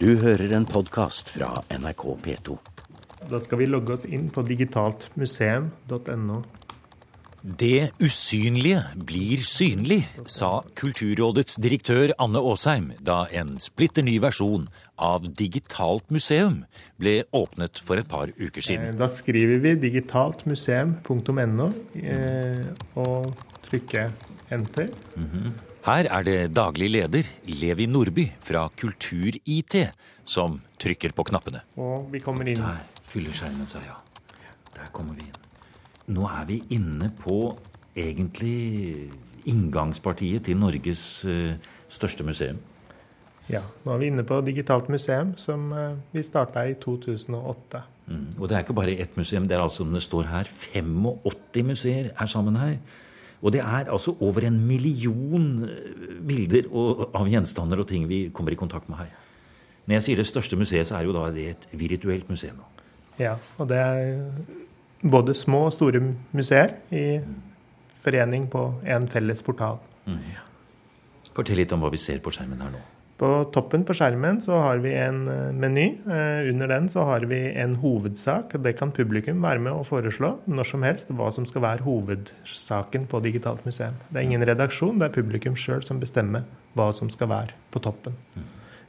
Du hører en podkast fra NRK P2. Da skal vi logge oss inn på digitaltmuseum.no. Det usynlige blir synlig, sa Kulturrådets direktør Anne Aasheim da en splitter ny versjon av Digitalt museum ble åpnet for et par uker siden. Eh, Da skriver vi digitaltmuseum.no eh, og trykker enter. Her er det daglig leder Levi Nordby fra Kultur-IT som trykker på knappene. Og vi kommer inn. Der fyller skjermen seg, ja. Der kommer vi inn. Nå er vi inne på egentlig inngangspartiet til Norges eh, største museum. Ja, nå er vi inne på Digitalt museum, som eh, vi starta i 2008. Mm. Og det er ikke bare ett museum. Det er altså, det står her 85 museer er sammen her. Og det er altså over en million eh, bilder og, av gjenstander og ting vi kommer i kontakt med her. Når jeg sier det største museet, så er jo da det et virtuelt museum. Ja, og det er både små og store museer i forening på en felles portal. Fortell litt om hva vi ser på skjermen her nå. På toppen på skjermen så har vi en eh, meny. Eh, Under den så har vi en hovedsak. Det kan publikum være med å foreslå når som helst hva som skal være hovedsaken på Digitalt museum. Det er ingen redaksjon, det er publikum sjøl som bestemmer hva som skal være på toppen.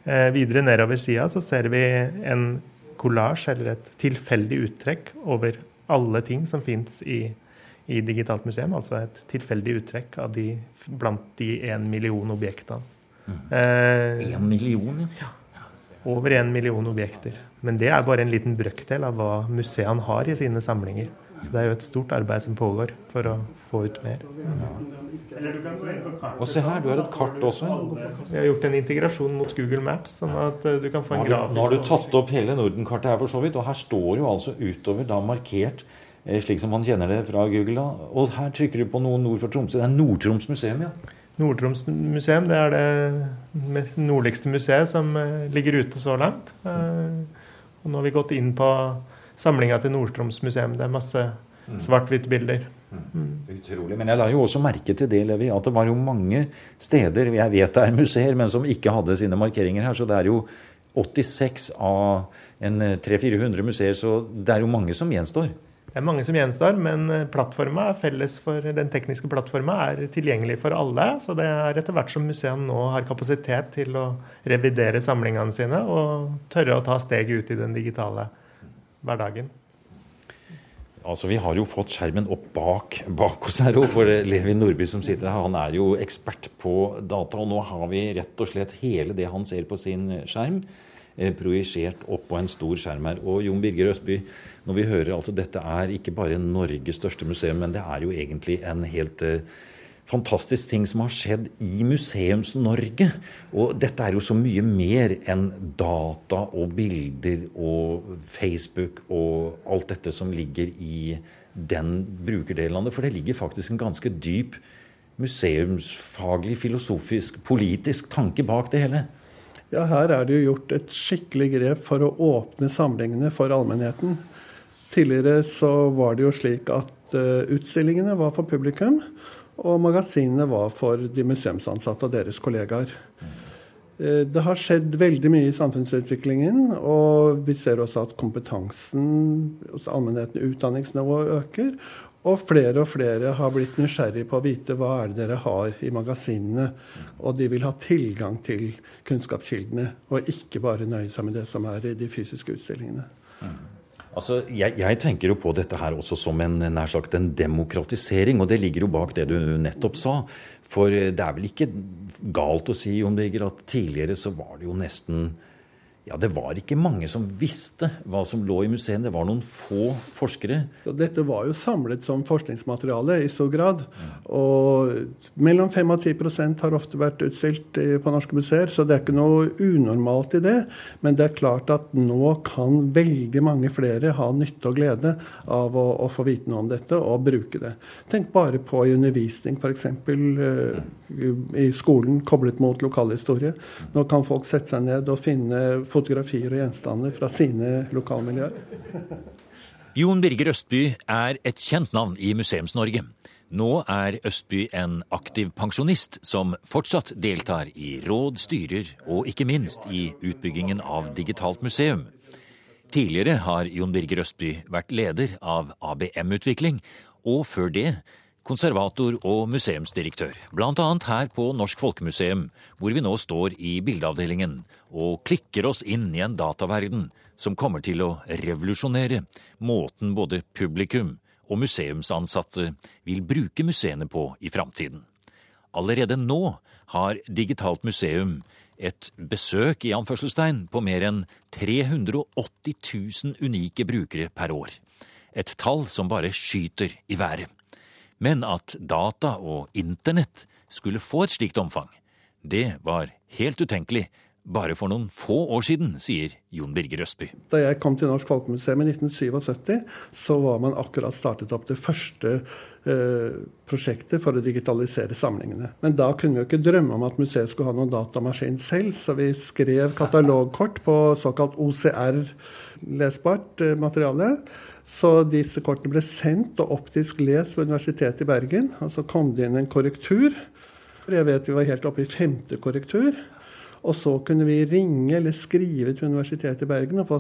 Eh, Videre nedover sida så ser vi en kollasj, eller et tilfeldig uttrekk over alle ting som fins i, i Digitalt museum. Altså et tilfeldig uttrekk av de, blant de en million objektene. Eh, Én million, ja. over en million objekter. Men det er bare en liten brøkdel av hva museene har i sine samlinger. Så det er jo et stort arbeid som pågår for å få ut mer. Og se her, du har et kart også. Vi har gjort en integrasjon mot Google Maps, sånn at eh, du kan få en du- nå har du tatt opp hele Norden-kartet her for så vidt, og her står jo altså utover da markert eh, slik som man kjenner det fra Google. da. Og her trykker du på noe nord for Tromsø. Det er Nord-Troms museum, ja. Nord-Troms museum det er det nordligste museet som eh, ligger ute så langt. Eh, Og nå har vi gått inn på samlinga til Nord-Troms museum. Det er masse svart-hvitt-bilder. Utrolig. Men jeg la jo også merke til det, Levi, at det var jo mange steder jeg vet det er museer, men som ikke hadde sine markeringer her. Så det er jo 86 av en eh, 300-400 museer, så det er jo mange som gjenstår. Det er mange som gjenstår, men eh, plattforma er felles for den tekniske plattforma er tilgjengelig for alle. Så det er etter hvert som museene nå har kapasitet til å revidere samlingene sine og tørre å ta steget ut i den digitale hverdagen. Altså, Vi har jo fått skjermen opp bak, bak oss her for Levi Nordby som sitter her, han er jo ekspert på data. Og nå har vi rett og slett hele det han ser på sin skjerm, projisert opp på en stor skjerm her. Og Jon Birger Østby, når vi hører altså dette er ikke bare Norges største museum, men det er jo egentlig en helt eh, fantastisk ting som har skjedd i Museums-Norge. Og dette er jo så mye mer enn data og bilder og Facebook og alt dette som ligger i den brukerdelen av det. For det ligger faktisk en ganske dyp museumsfaglig, filosofisk, politisk tanke bak det hele. Ja, her er det jo gjort et skikkelig grep for å åpne samlingene for allmennheten. Tidligere så var det jo slik at eh, utstillingene var for publikum, og magasinene var for de museumsansatte og deres kollegaer. Eh, Det har skjedd veldig mye i samfunnsutviklingen, og vi ser også at kompetansen hos allmennheten, utdanningsnivået, øker. Og flere og flere har blitt nysgjerrig på å vite hva er det dere har i magasinene. Og de vil ha tilgang til kunnskapskildene, og ikke bare nøye seg med det som er i de fysiske utstillingene. Altså, jeg, jeg tenker jo på dette her også som en nær sagt en demokratisering, og det ligger jo bak det du nettopp sa. For det er vel ikke galt å si, Jon Birger, at tidligere så var det jo nesten Ja, det var ikke mange som visste hva som lå i museene. Det var noen få forskere. Dette var jo samlet som forskningsmateriale i stor grad. Og mellom 5 og 10% har ofte vært utstilt på norske museer, så det er ikke noe unormalt i det. Men det er klart at nå kan veldig mange flere ha nytte og glede av å, å få vite noe om dette og bruke det. Tenk bare på i undervisning, f.eks. Uh, i skolen koblet mot lokalhistorie. Nå kan folk sette seg ned og finne fotografier og gjenstander fra sine lokalmiljøer. Jon Birger Østby er et kjent navn i Museums-Norge. Nå er Østby en aktiv pensjonist som fortsatt deltar i råd, styrer og ikke minst i utbyggingen av digitalt museum. Tidligere har Jon Birger Østby vært leder av ABM-utvikling, og før det konservator og museumsdirektør, bl.a. her på Norsk Folkemuseum, hvor vi nå står i bildeavdelingen og klikker oss inn i en dataverden som kommer til å revolusjonere måten både publikum og museumsansatte vil bruke museene på i framtiden. Allerede nå har Digitalt museum et besøk i anførselstegn på mer enn 380 000 unike brukere per år. Et tall som bare skyter i været. Men at data og internett skulle få et slikt omfang, det var helt utenkelig bare for noen få år siden, sier Jon Birger Østby. Da jeg kom til Norsk Folkemuseum i 1977, så var man akkurat startet opp det første eh, prosjektet for å digitalisere samlingene. Men da kunne vi jo ikke drømme om at museet skulle ha noen datamaskin selv, så vi skrev katalogkort på såkalt OCR-lesbart eh, materiale. Så disse kortene ble sendt og optisk lest ved Universitetet i Bergen. Og så kom det inn en korrektur. Jeg vet vi var helt oppe i femte korrektur. Og så kunne vi ringe eller skrive til Universitetet i Bergen og få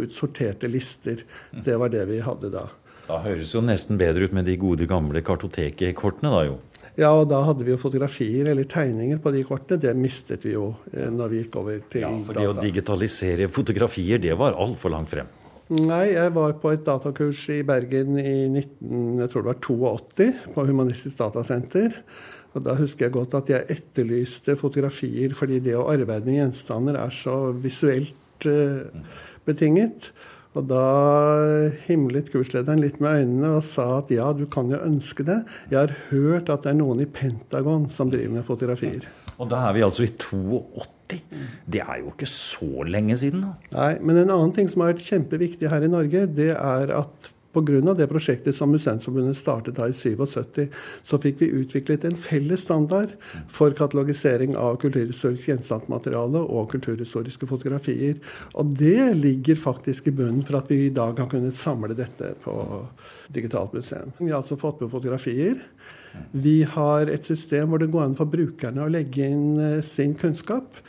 ut sorterte lister. Det var det vi hadde da. Da høres jo nesten bedre ut med de gode gamle kartotekkortene, da jo. Ja, og da hadde vi jo fotografier eller tegninger på de kortene. Det mistet vi jo eh, når vi gikk over til data. ja, For det å digitalisere fotografier, det var altfor langt frem. Nei, jeg var på et datakurs i Bergen i 19, jeg tror det var 82, på Humanistisk Datasenter. Og Da husker jeg godt at jeg etterlyste fotografier, fordi det å arbeide med gjenstander er så visuelt uh, betinget. Og da himlet kurslederen litt med øynene og sa at ja, du kan jo ønske det. Jeg har hørt at det er noen i Pentagon som driver med fotografier. Og da er vi altså i 82. Det er jo ikke så lenge siden, da. Nei, men en annen ting som har vært kjempeviktig her i Norge, det er at Pga. det prosjektet som Museumsforbundet startet da i 77, så fikk vi utviklet en felles standard for katalogisering av kulturhistorisk gjenstandsmateriale og kulturhistoriske fotografier. Og det ligger faktisk i bunnen for at vi i dag har kunnet samle dette på digitalt museum. Vi har altså fått med fotografier. Vi har et system hvor det går an for brukerne å legge inn eh, sin kunnskap.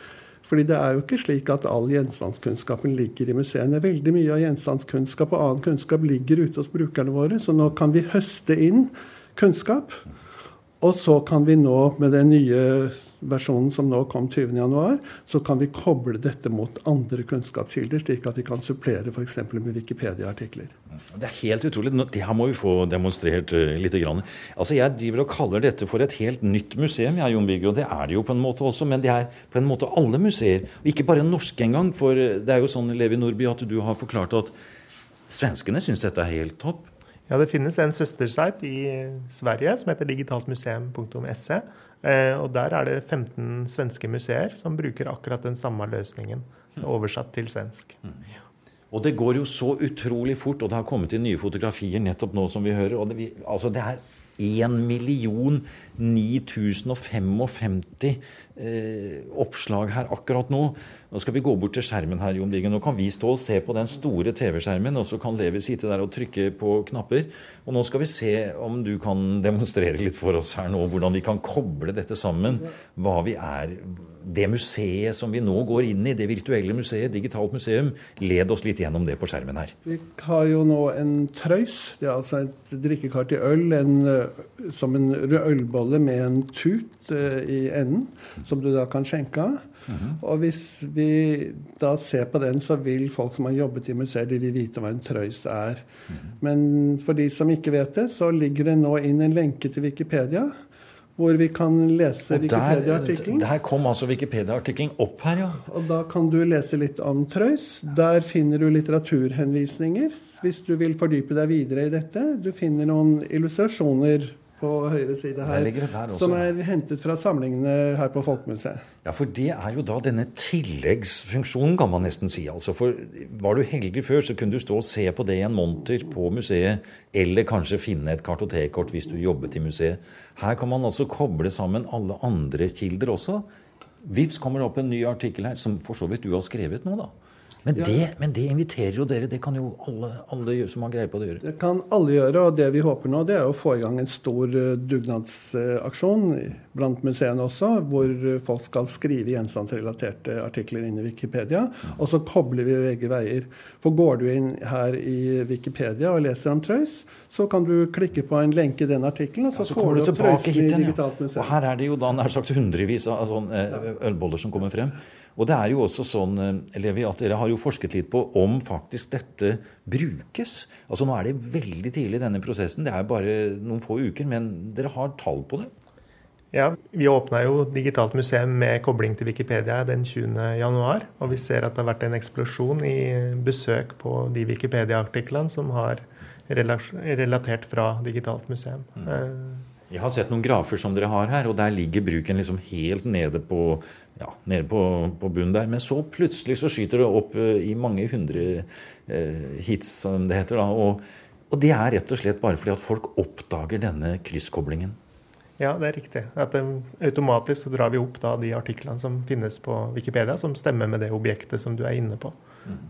Fordi det er jo ikke slik at all gjenstandskunnskapen ligger i museene. Veldig mye av gjenstandskunnskap og annen kunnskap ligger ute hos brukerne våre. Så nå kan vi høste inn kunnskap. Og så kan vi nå, med den nye versjonen som nå kom 20.1, så kan vi koble dette mot andre kunnskapskilder, slik at vi kan supplere f.eks. med Wikipedia-artikler. Det er helt utrolig. Det her må vi få demonstrert uh, litt. Altså, jeg driver og kaller dette for et helt nytt museum, jeg, Jon og det er det jo på en måte også. Men det er på en måte alle museer, og ikke bare norske engang. For det er jo sånn, Levi Nordby, at du har forklart at svenskene syns dette er helt topp. Ja, Det finnes en søstersite i Sverige som heter digitaltmuseum.se. Eh, og Der er det 15 svenske museer som bruker akkurat den samme løsningen, oversatt til svensk. Og det går jo så utrolig fort, og det har kommet inn nye fotografier nettopp nå som vi hører. og det, altså det er 1 million 9055 eh, oppslag her akkurat nå. Nå skal vi gå bort til skjermen her, Jon Diggen. Nå kan vi stå og se på den store TV-skjermen, og så kan Levi sitte der og trykke på knapper. Og nå skal vi se om du kan demonstrere litt for oss her nå, hvordan vi kan koble dette sammen. Hva vi er Det museet som vi nå går inn i, det virtuelle museet, digitalt museum, led oss litt gjennom det på skjermen her. Vi har jo nå en trøys. Det er altså et drikkekar til øl en, eh, som en ølbolle med en tut uh, i enden, som du da kan skjenke av. Mm -hmm. Og hvis vi da ser på den, så vil folk som har jobbet i museer, de vil vite hva en trøys er. Mm -hmm. Men for de som ikke vet det, så ligger det nå inn en lenke til Wikipedia. Hvor vi kan lese Wikipedia-artikkelen. Der, der kom altså Wikipedia-artikkelen opp her, ja. Og da kan du lese litt om trøys. Der finner du litteraturhenvisninger hvis du vil fordype deg videre i dette. Du finner noen illustrasjoner på høyre side her, som er hentet fra samlingene her på Folkemuseet. Ja, for det er jo da denne tilleggsfunksjonen, kan man nesten si. Altså, for Var du heldig før, så kunne du stå og se på det i en monter på museet, eller kanskje finne et kartotekkort hvis du jobbet i museet. Her kan man altså koble sammen alle andre kilder også. Vips kommer det opp en ny artikkel her, som for så vidt du har skrevet nå, da. Men det, men det inviterer jo dere. Det kan jo alle, alle gjøre som har greie på det, gjøre. Det kan alle gjøre, og det vi håper nå, det er å få i gang en stor eh, dugnadsaksjon blant museene også, hvor folk skal skrive gjenstandsrelaterte artikler inn i Wikipedia. Og så kobler vi begge veier. For går du inn her i Wikipedia og leser om Trøys, så kan du klikke på en lenke i den artikkelen, og så, Så får du opp Trøysen i Digitalt museum. Ja. Og her er det jo da nær sagt hundrevis av sånne eh, ølboller som kommer frem. Og det er jo også sånn, eh, Levi, at dere har jo forsket litt på om faktisk dette brukes. Altså Nå er det veldig tidlig i denne prosessen, det er bare noen få uker, men dere har tall på det? Ja, Vi åpna jo Digitalt museum med kobling til Wikipedia den 20. januar, Og vi ser at det har vært en eksplosjon i besøk på de Wikipedia-artiklene som har relatert fra Digitalt museum. Eh, Jeg har sett noen grafer som dere har her, og der ligger bruken liksom helt nede på ja, nede på, på bunnen der. Men så plutselig så skyter det opp eh, i mange hundre eh, hits, som det heter. da, og, og det er rett og slett bare fordi at folk oppdager denne krysskoblingen. Ja, det er riktig. At det, automatisk så drar vi opp da de artiklene som finnes på Wikipedia, som stemmer med det objektet som du er inne på.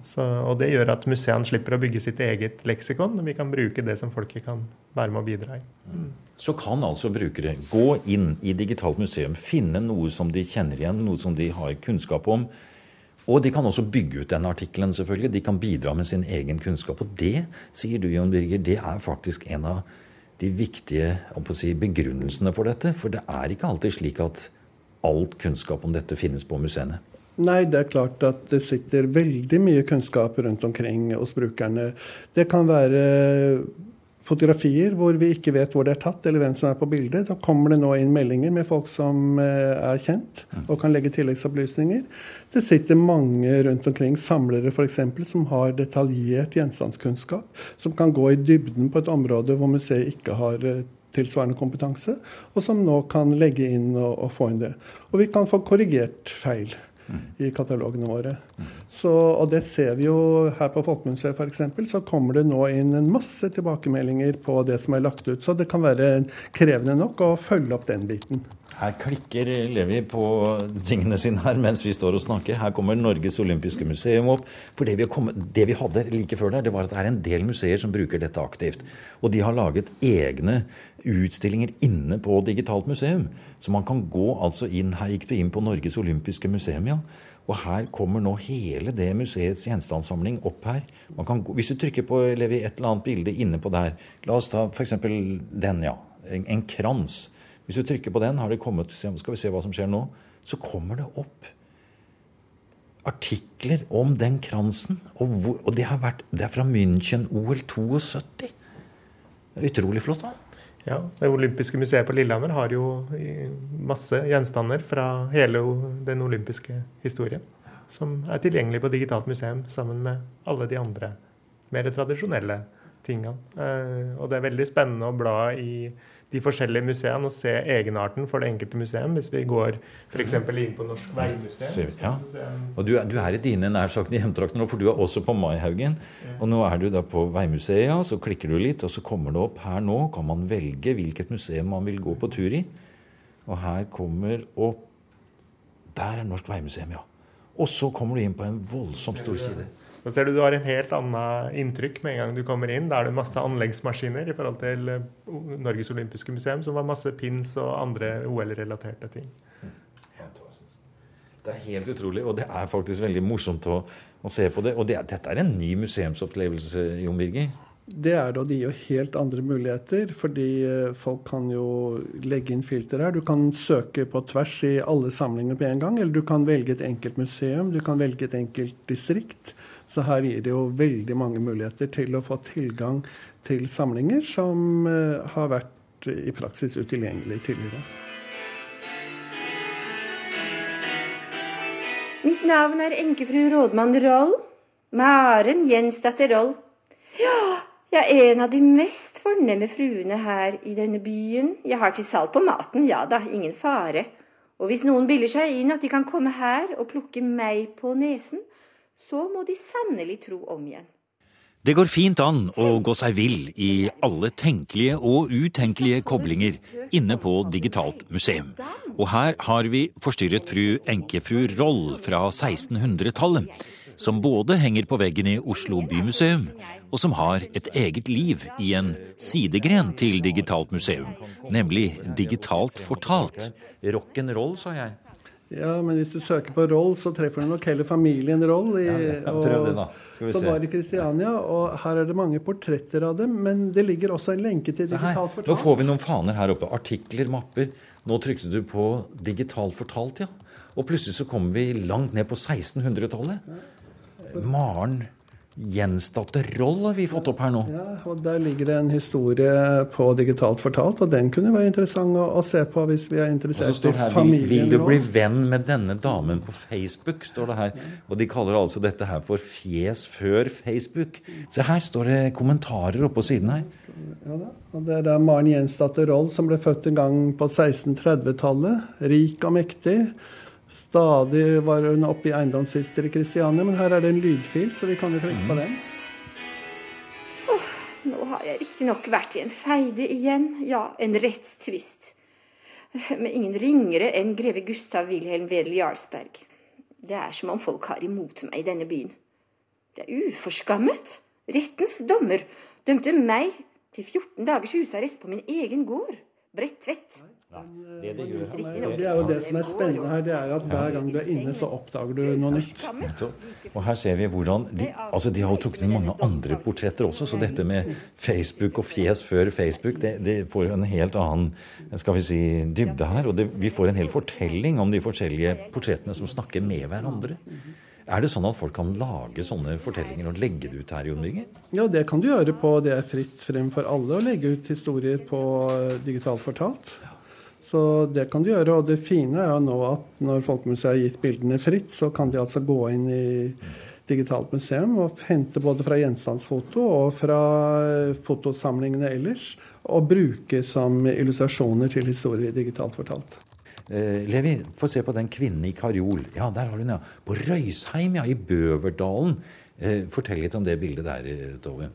Så, og Det gjør at museene slipper å bygge sitt eget leksikon. Vi kan bruke det som folket kan være med å bidra i. Så kan altså brukere gå inn i Digitalt museum, finne noe som de kjenner igjen, noe som de har kunnskap om. Og de kan også bygge ut den artikkelen, selvfølgelig. De kan bidra med sin egen kunnskap. Og det, sier du Jon Birger, det er faktisk en av de viktige si, begrunnelsene for dette. For det er ikke alltid slik at alt kunnskap om dette finnes på museene. Nei, det er klart at det sitter veldig mye kunnskap rundt omkring hos brukerne. Det kan være fotografier hvor vi ikke vet hvor det er tatt, eller hvem som er på bildet. Da kommer det nå inn meldinger med folk som eh, er kjent, og kan legge tilleggsopplysninger. Det sitter mange rundt omkring, samlere f.eks., som har detaljert gjenstandskunnskap, som kan gå i dybden på et område hvor museet ikke har eh, tilsvarende kompetanse, og som nå kan legge inn og, og få inn det. Og vi kan få korrigert feil i katalogene våre. Så, og det ser vi jo her på Folkemuseet f.eks. Så kommer det nå inn en masse tilbakemeldinger på det som er lagt ut. Så det kan være krevende nok å følge opp den biten. Her klikker Levi på tingene sine her mens vi står og snakker. Her kommer Norges olympiske museum opp. For det vi, kommet, det vi hadde like før der, det var at det er en del museer som bruker dette aktivt. Og de har laget egne utstillinger inne på Digitalt museum. Så man kan gå altså inn Her gikk du inn på Norges olympiske museum, ja. Og her kommer nå hele det museets gjenstandssamling opp her. Gå, hvis du trykker på Levi, et eller annet bilde inne på der La oss ta f.eks. den, ja. En, en krans. Hvis du trykker på den, har det kommet, skal vi se hva som skjer nå, så kommer det opp artikler om den kransen. Og, hvor, og det, vært, det er fra München-OL 72. Er utrolig flott, da. Ja, Det olympiske museet på Lillehammer har jo masse gjenstander fra hele den olympiske historien. Som er tilgjengelig på Digitalt museum sammen med alle de andre mer tradisjonelle tingene. Og det er veldig spennende å bla i de forskjellige museene og se egenarten for det enkelte museum. Hvis vi går f.eks. inn på Norsk Veimuseum. Ja. Og du er, du er i dine nær sagt hjemtrakter nå, for du er også på Maihaugen. Og nå er du da på Veimuseet, ja, så klikker du litt, og så kommer det opp her nå. Kan man velge hvilket museum man vil gå på tur i. Og her kommer opp Der er Norsk Veimuseum, ja. Og så kommer du inn på en voldsomt stor side. Da ser du du har en helt annet inntrykk med en gang du kommer inn. Da er det masse anleggsmaskiner i forhold til eh, Norges olympiske museum, som har masse pins og andre OL-relaterte ting. Det er helt utrolig, og det er faktisk veldig morsomt å, å se på det. Og det, dette er en ny museumsopplevelse, Jon Birger? Det er og det gir jo helt andre muligheter. Fordi eh, folk kan jo legge inn filter her. Du kan søke på tvers i alle samlinger på en gang. Eller du kan velge et enkelt museum, du kan velge et enkelt distrikt. Så her gir det jo veldig mange muligheter til å få tilgang til samlinger som eh, har vært i praksis utilgjengelig tidligere. Mitt navn er enkefru rådmann Roll. Maren Jensdatter Roll. Ja, jeg er en av de mest fornemme fruene her i denne byen. Jeg har til salg på maten, ja da, ingen fare. Og hvis noen biller seg inn at de kan komme her og plukke meg på nesen, så må de sannelig tro om igjen. Det går fint an å gå seg vill i alle tenkelige og utenkelige koblinger inne på Digitalt museum. Og her har vi forstyrret fru enkefru Roll fra 1600-tallet, som både henger på veggen i Oslo bymuseum, og som har et eget liv i en sidegren til Digitalt museum, nemlig Digitalt fortalt. Rock'n'roll, sa jeg. Ja, men hvis du søker på Roll, så treffer du nok hele familien Roll. I, ja, prøv det da. Skal vi som se. var i Kristiania. Og her er det mange portretter av dem. Men det ligger også en lenke til Digitalt fortalt. Nå får vi noen faner her oppe. Artikler, mapper. Nå trykte du på digitalt fortalt, ja. Og plutselig så kommer vi langt ned på 1600-tallet. Maren Gjensdatter Roll har vi fått opp her nå. Ja, og Der ligger det en historie på Digitalt fortalt, og den kunne være interessant å, å se på hvis vi er interessert i her, vil, familien vil du bli venn med denne damen på Facebook? står det her. Og de kaller altså dette her for fjes før Facebook. Se her står det kommentarer oppå siden her. Ja, da. og Det er Maren Jensdatter Roll som ble født en gang på 1630-tallet. Rik og mektig. Stadig var hun oppe i eiendomstvister i Kristiania, men her er det en lydfil, så vi kan jo trykke på den. Nå har jeg riktignok vært i en feide igjen, ja, en rettstvist. Med ingen ringere enn greve Gustav Wilhelm Wedel Jarlsberg. Det er som om folk har imot meg i denne byen. Det er uforskammet. Rettens dommer dømte meg til 14 dagers husarrest på min egen gård, Bredtvet. Det det gjør Det er jo det som er spennende her, det er jo at hver gang du er inne, så oppdager du noe nytt. Og her ser vi hvordan de, altså de har jo trukket inn mange andre portretter også, så dette med Facebook og fjes før Facebook, det, det får en helt annen skal vi si, dybde her. Og det, vi får en hel fortelling om de forskjellige portrettene som snakker med hverandre. Er det sånn at folk kan lage sånne fortellinger og legge det ut her, Jon Birger? Ja, det kan du gjøre på Det er fritt frem for alle å legge ut historier på eh, digitalt fortalt. Så det kan du gjøre. Og det fine er jo nå at når Folkemuseet har gitt bildene fritt, så kan de altså gå inn i Digitalt museum og hente både fra gjenstandsfoto og fra eh, fotosamlingene ellers, og bruke som illustrasjoner til historier digitalt fortalt. Eh, Levi, få se på den kvinnen i karjol. Ja, der har hun, den, ja. På Røysheim, ja. I Bøverdalen. Eh, fortell litt om det bildet der, eh, Tove.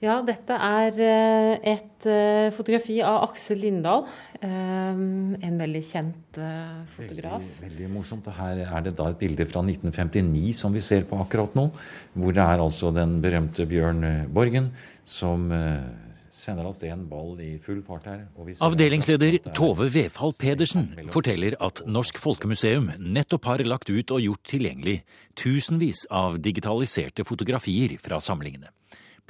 Ja, dette er eh, et fotografi av Aksel Lindahl. Eh, En veldig kjent eh, fotograf. Veldig, veldig morsomt. Her er det da et bilde fra 1959 som vi ser på akkurat nå. Hvor det er altså den berømte Bjørn eh, Borgen som eh, sender av sted en ball i full fart her. og vi ser Avdelingsleder er- Tove Wefald Pedersen forteller at Norsk Folkemuseum nettopp har lagt ut og gjort tilgjengelig tusenvis av digitaliserte fotografier fra samlingene.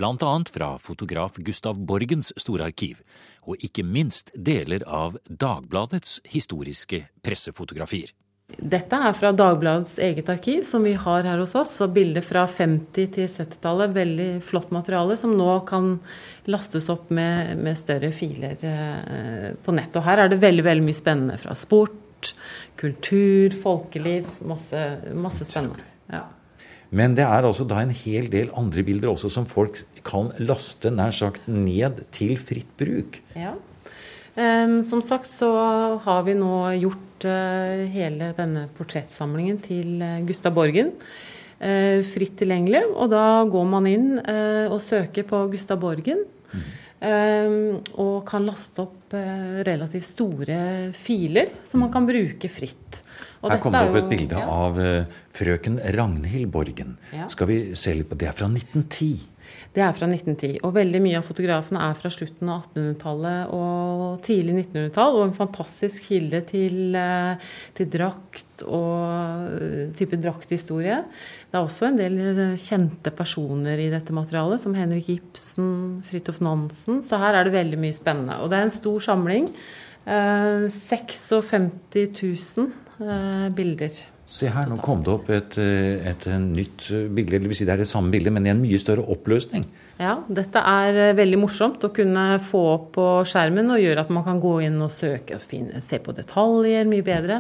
Annet fra fotograf Gustav Borgens store arkiv, og ikke minst deler av Dagbladets historiske pressefotografier. Dette er fra Dagbladets eget arkiv, som vi har her hos oss. Og bilder fra 50- til 70-tallet. Veldig flott materiale som nå kan lastes opp med, med større filer eh, på nett. Og her er det veldig, veldig mye spennende fra sport, kultur, folkeliv. Masse, masse spennende. Ja. Men det er altså da en hel del andre bilder også som folk kan laste nær sagt ned til fritt bruk. Ja. Um, som sagt så har vi nå gjort uh, hele denne portrettsamlingen til eh, Gustav Borgen uh, fritt tilgjengelig. Og da går man inn uh, og søker på Gustav Borgen. em, og kan laste opp eh, relativt store filer som man kan bruke fritt. Og Her kom det opp jo- et bilde ja. av eh, frøken Ragnhild Borgen. Ja. Skal vi se litt på Det er fra 1910. Det er fra 1910. Og veldig mye av fotografene er fra slutten av 1800-tallet og tidlig 1900-tall. Og en fantastisk kilde til, eh, til drakt og type drakthistorie. Det er også en del eh, kjente personer i dette materialet, som Henrik Ibsen, Fridtjof Nansen. Så her er det veldig mye spennende. Og det er en stor samling. Eh, 56 000 eh, bilder. Se her, nå kom det opp et, eh, et, eh, nytt eh, bilde. Det vil si det er det samme bildet, men i en mye større oppløsning. Ja, dette er veldig morsomt å kunne få opp på skjermen og gjøre at man kan gå inn og søke og finne, se på detaljer mye bedre.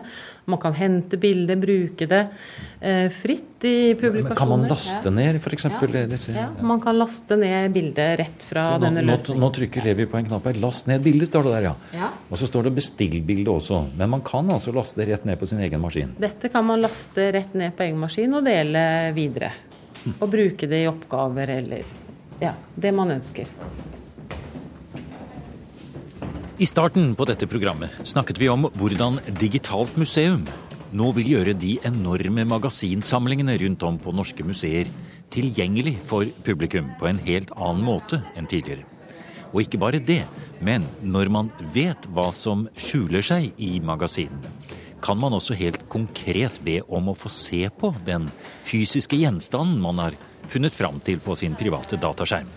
Man kan hente bilder, bruke det eh, fritt i publikasjoner. Kan man laste ned f.eks. Ja. disse? Ja, man kan laste ned bildet rett fra nå, denne løsningen. nå trykker Levi på en knapp her. 'Last ned bildet', står det der, ja. Ja. Og så står det 'bestill bildet' også. Men man kan altså laste det rett ned på sin egen maskin. Dette kan man laste rett ned på egen maskin og dele videre. Og bruke det i oppgaver eller ja, det man ønsker. I starten på dette programmet snakket vi om hvordan Digitalt museum nå vil gjøre de enorme magasinsamlingene rundt om på norske museer tilgjengelig for publikum på en helt annen måte enn tidligere. Og ikke bare det, men når man vet hva som skjuler seg i magasinene, kan man også helt konkret be om å få se på den fysiske gjenstanden man har funnet fram til på sin private dataskjerm.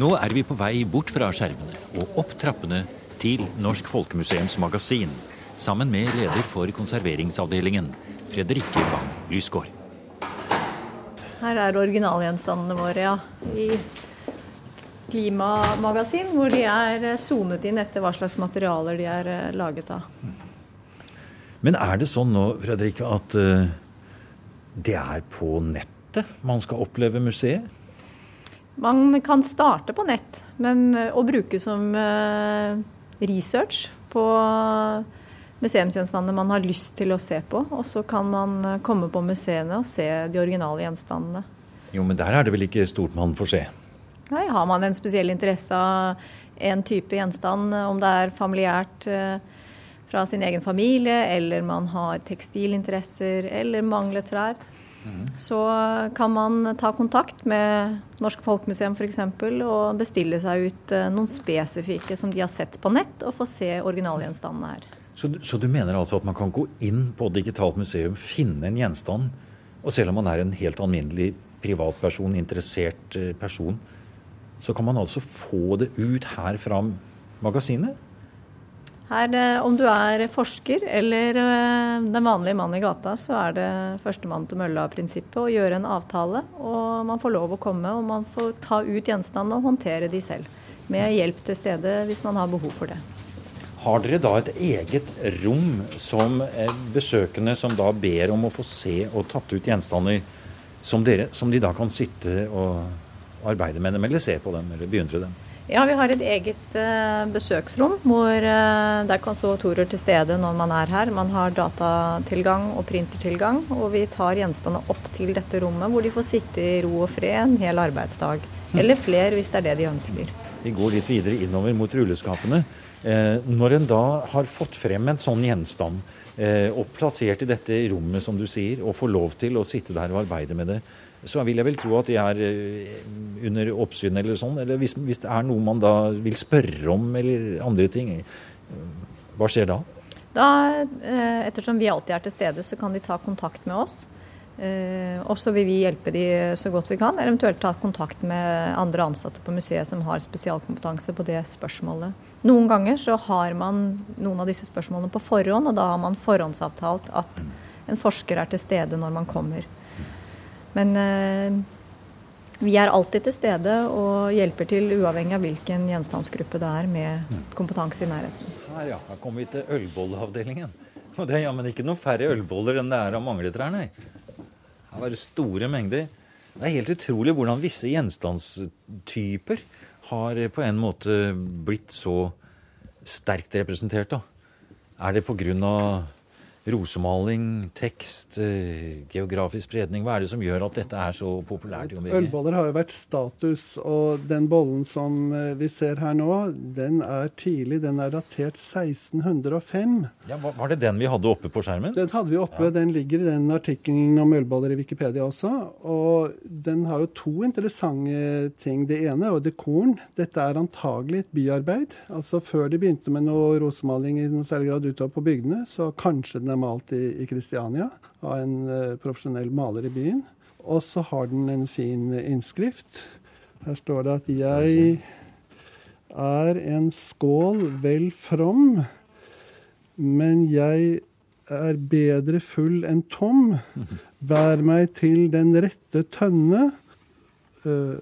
Nå er vi på vei bort fra skjermene og opp trappene til Norsk Folkemuseums magasin, sammen med leder for konserveringsavdelingen, Fredrikke Bang Lysgård. Her er originalgjenstandene våre, ja. I klimamagasin, hvor de er sonet inn etter hva slags materialer de er eh, laget av. Men er det sånn nå, Fredrikke, at uh, det er på nettet man skal oppleve museet? Man kan starte på nett men, å bruke som research på museumsgjenstandene man har lyst til å se på. Og så kan man komme på museene og se de originale gjenstandene. Jo, men der er det vel ikke stort man får se? Nei, Har man en spesiell interesse av en type gjenstand, om det er familiært eh, fra sin egen familie, eller man har tekstilinteresser eller mangler trær, mm. så kan man ta kontakt med Norsk Folkemuseum f.eks. og bestille seg ut eh, noen spesifikke som de har sett på nett, og få se originalgjenstandene her. Så, så, du mener altså at man kan gå inn på Digitalt museum, finne en gjenstand, og selv om man er en helt alminnelig privatperson, interessert eh, person, så kan man altså få det ut her fra magasinet? Her, eh, om du er forsker eller eh, den vanlige mann i gata, så er det førstemann til mølla-prinsippet å gjøre en avtale. Og man får lov å komme, og man får ta ut gjenstandene og håndtere de selv. Med hjelp til stede hvis man har behov for det. Har dere da et eget rom som eh, besøkende som da ber om å få se og tatt ut gjenstander, som, dere, som de da kan sitte og arbeide med dem, eller se på dem, eller beundre dem? Ja, vi har et eget uh, besøksrom hvor uh, det er konservatorer til stede når man er her. Man har datatilgang og printertilgang, og vi tar gjenstandene opp til dette rommet hvor de får sitte i ro og fred en hel arbeidsdag. Hm. Eller flere hvis det er det de ønsker. Vi går litt videre innover mot rulleskapene. Eh, når en da har fått frem en sånn gjenstand, eh, og plassert i dette rommet, som du sier, og får lov til å sitte der og arbeide med det, så vil jeg vel tro at de er eh, under oppsyn eller sånn. Eller hvis, hvis, det er noe man da vil spørre om eller andre ting, hva skjer da? Da, Ettersom vi alltid er til stede, så kan de ta kontakt med oss. Og så vil vi hjelpe de så godt vi kan, eller eventuelt ta kontakt med andre ansatte på museet som har spesialkompetanse på det spørsmålet. Noen ganger så har man noen av disse spørsmålene på forhånd, og da har man forhåndsavtalt at en forsker er til stede når man kommer. Men eh, vi er alltid til stede og hjelper til uavhengig av hvilken gjenstandsgruppe det er med kompetanse i nærheten. Her, ja. Her kommer vi til ølbolleavdelingen. Og det er jammen ikke noe færre ølboller enn det er av mangletrær, nei. Her var det store mengder. Det er helt utrolig hvordan visse gjenstandstyper har på en måte blitt så sterkt representert. da. Er det pga rosemaling, tekst, eh, geografisk spredning? Hva er det som gjør at dette er så populært? Ølboller har jo vært status, og den bollen som eh, vi ser her nå, den er tidlig. Den er datert 1605. Ja, Var det den vi hadde oppe på skjermen? Den hadde vi oppe. Ja. Den ligger i den artikkelen om ølboller i Wikipedia også. Og den har jo to interessante ting. Det ene er dekoren. Dette er antagelig et byarbeid. Altså Før de begynte med noe rosemaling i noe særlig grad utover på bygdene, så kanskje den er malt i Kristiania av en uh, profesjonell maler i byen. Og så har den en fin innskrift. Her står det at 'jeg er en skål vel from', men jeg er bedre full enn tom. Vær meg til den rette tønne. Uh,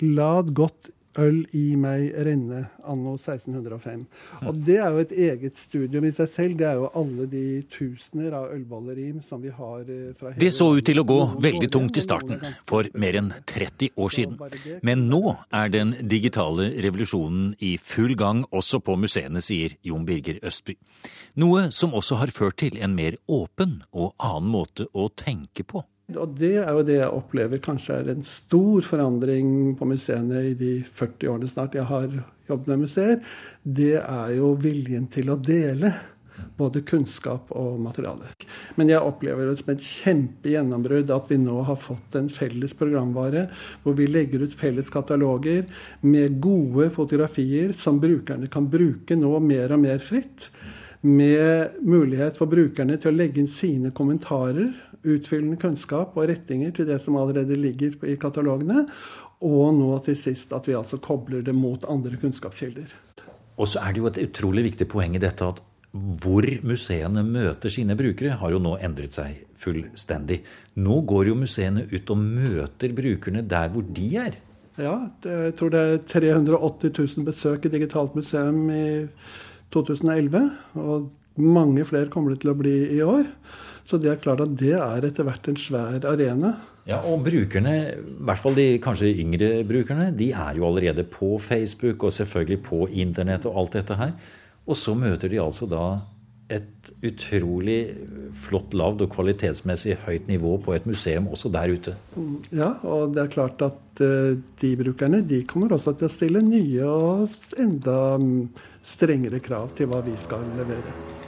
lad godt øl i meg renne, anno 1605. Og det er jo et eget studium i seg selv. Det er jo alle de tusener av ølballerim som vi har eh, fra hele Det så ut til å gå veldig tungt i starten, for mer enn 30 år siden. Men nå er den digitale revolusjonen i full gang også på museene, sier Jon Birger Østby. Noe som også har ført til en mer åpen og annen måte å tenke på. Og det er jo det jeg opplever kanskje er en stor forandring på museene i de 40 årene snart jeg har jobbet med museer. Det er jo viljen til å dele. Både kunnskap og materiale. Men jeg opplever det som et kjempegjennombrudd at vi nå har fått en felles programvare hvor vi legger ut felles kataloger med gode fotografier som brukerne kan bruke nå mer og mer fritt. Med mulighet for brukerne til å legge inn sine kommentarer utfyllende kunnskap og rettinger til det som allerede ligger i katalogene. Og nå til sist at vi altså kobler det mot andre kunnskapskilder. Og så er det jo et utrolig viktig poeng i dette at hvor museene møter sine brukere, har jo nå endret seg fullstendig. Nå går jo museene ut og møter brukerne der hvor de er. Ja, jeg tror det er 380 000 besøk i Digitalt museum i 2011. Og mange flere kommer det til å bli i år. Så det er klart at det er etter hvert en svær arena. Ja, Og brukerne, i hvert fall de kanskje yngre brukerne, de er jo allerede på Facebook og selvfølgelig på Internett og alt dette her. Og så møter de altså da et utrolig flott lavt og kvalitetsmessig høyt nivå på et museum også der ute. Ja, og det er klart at uh, de brukerne de kommer også til å stille nye og enda strengere krav til hva vi skal levere.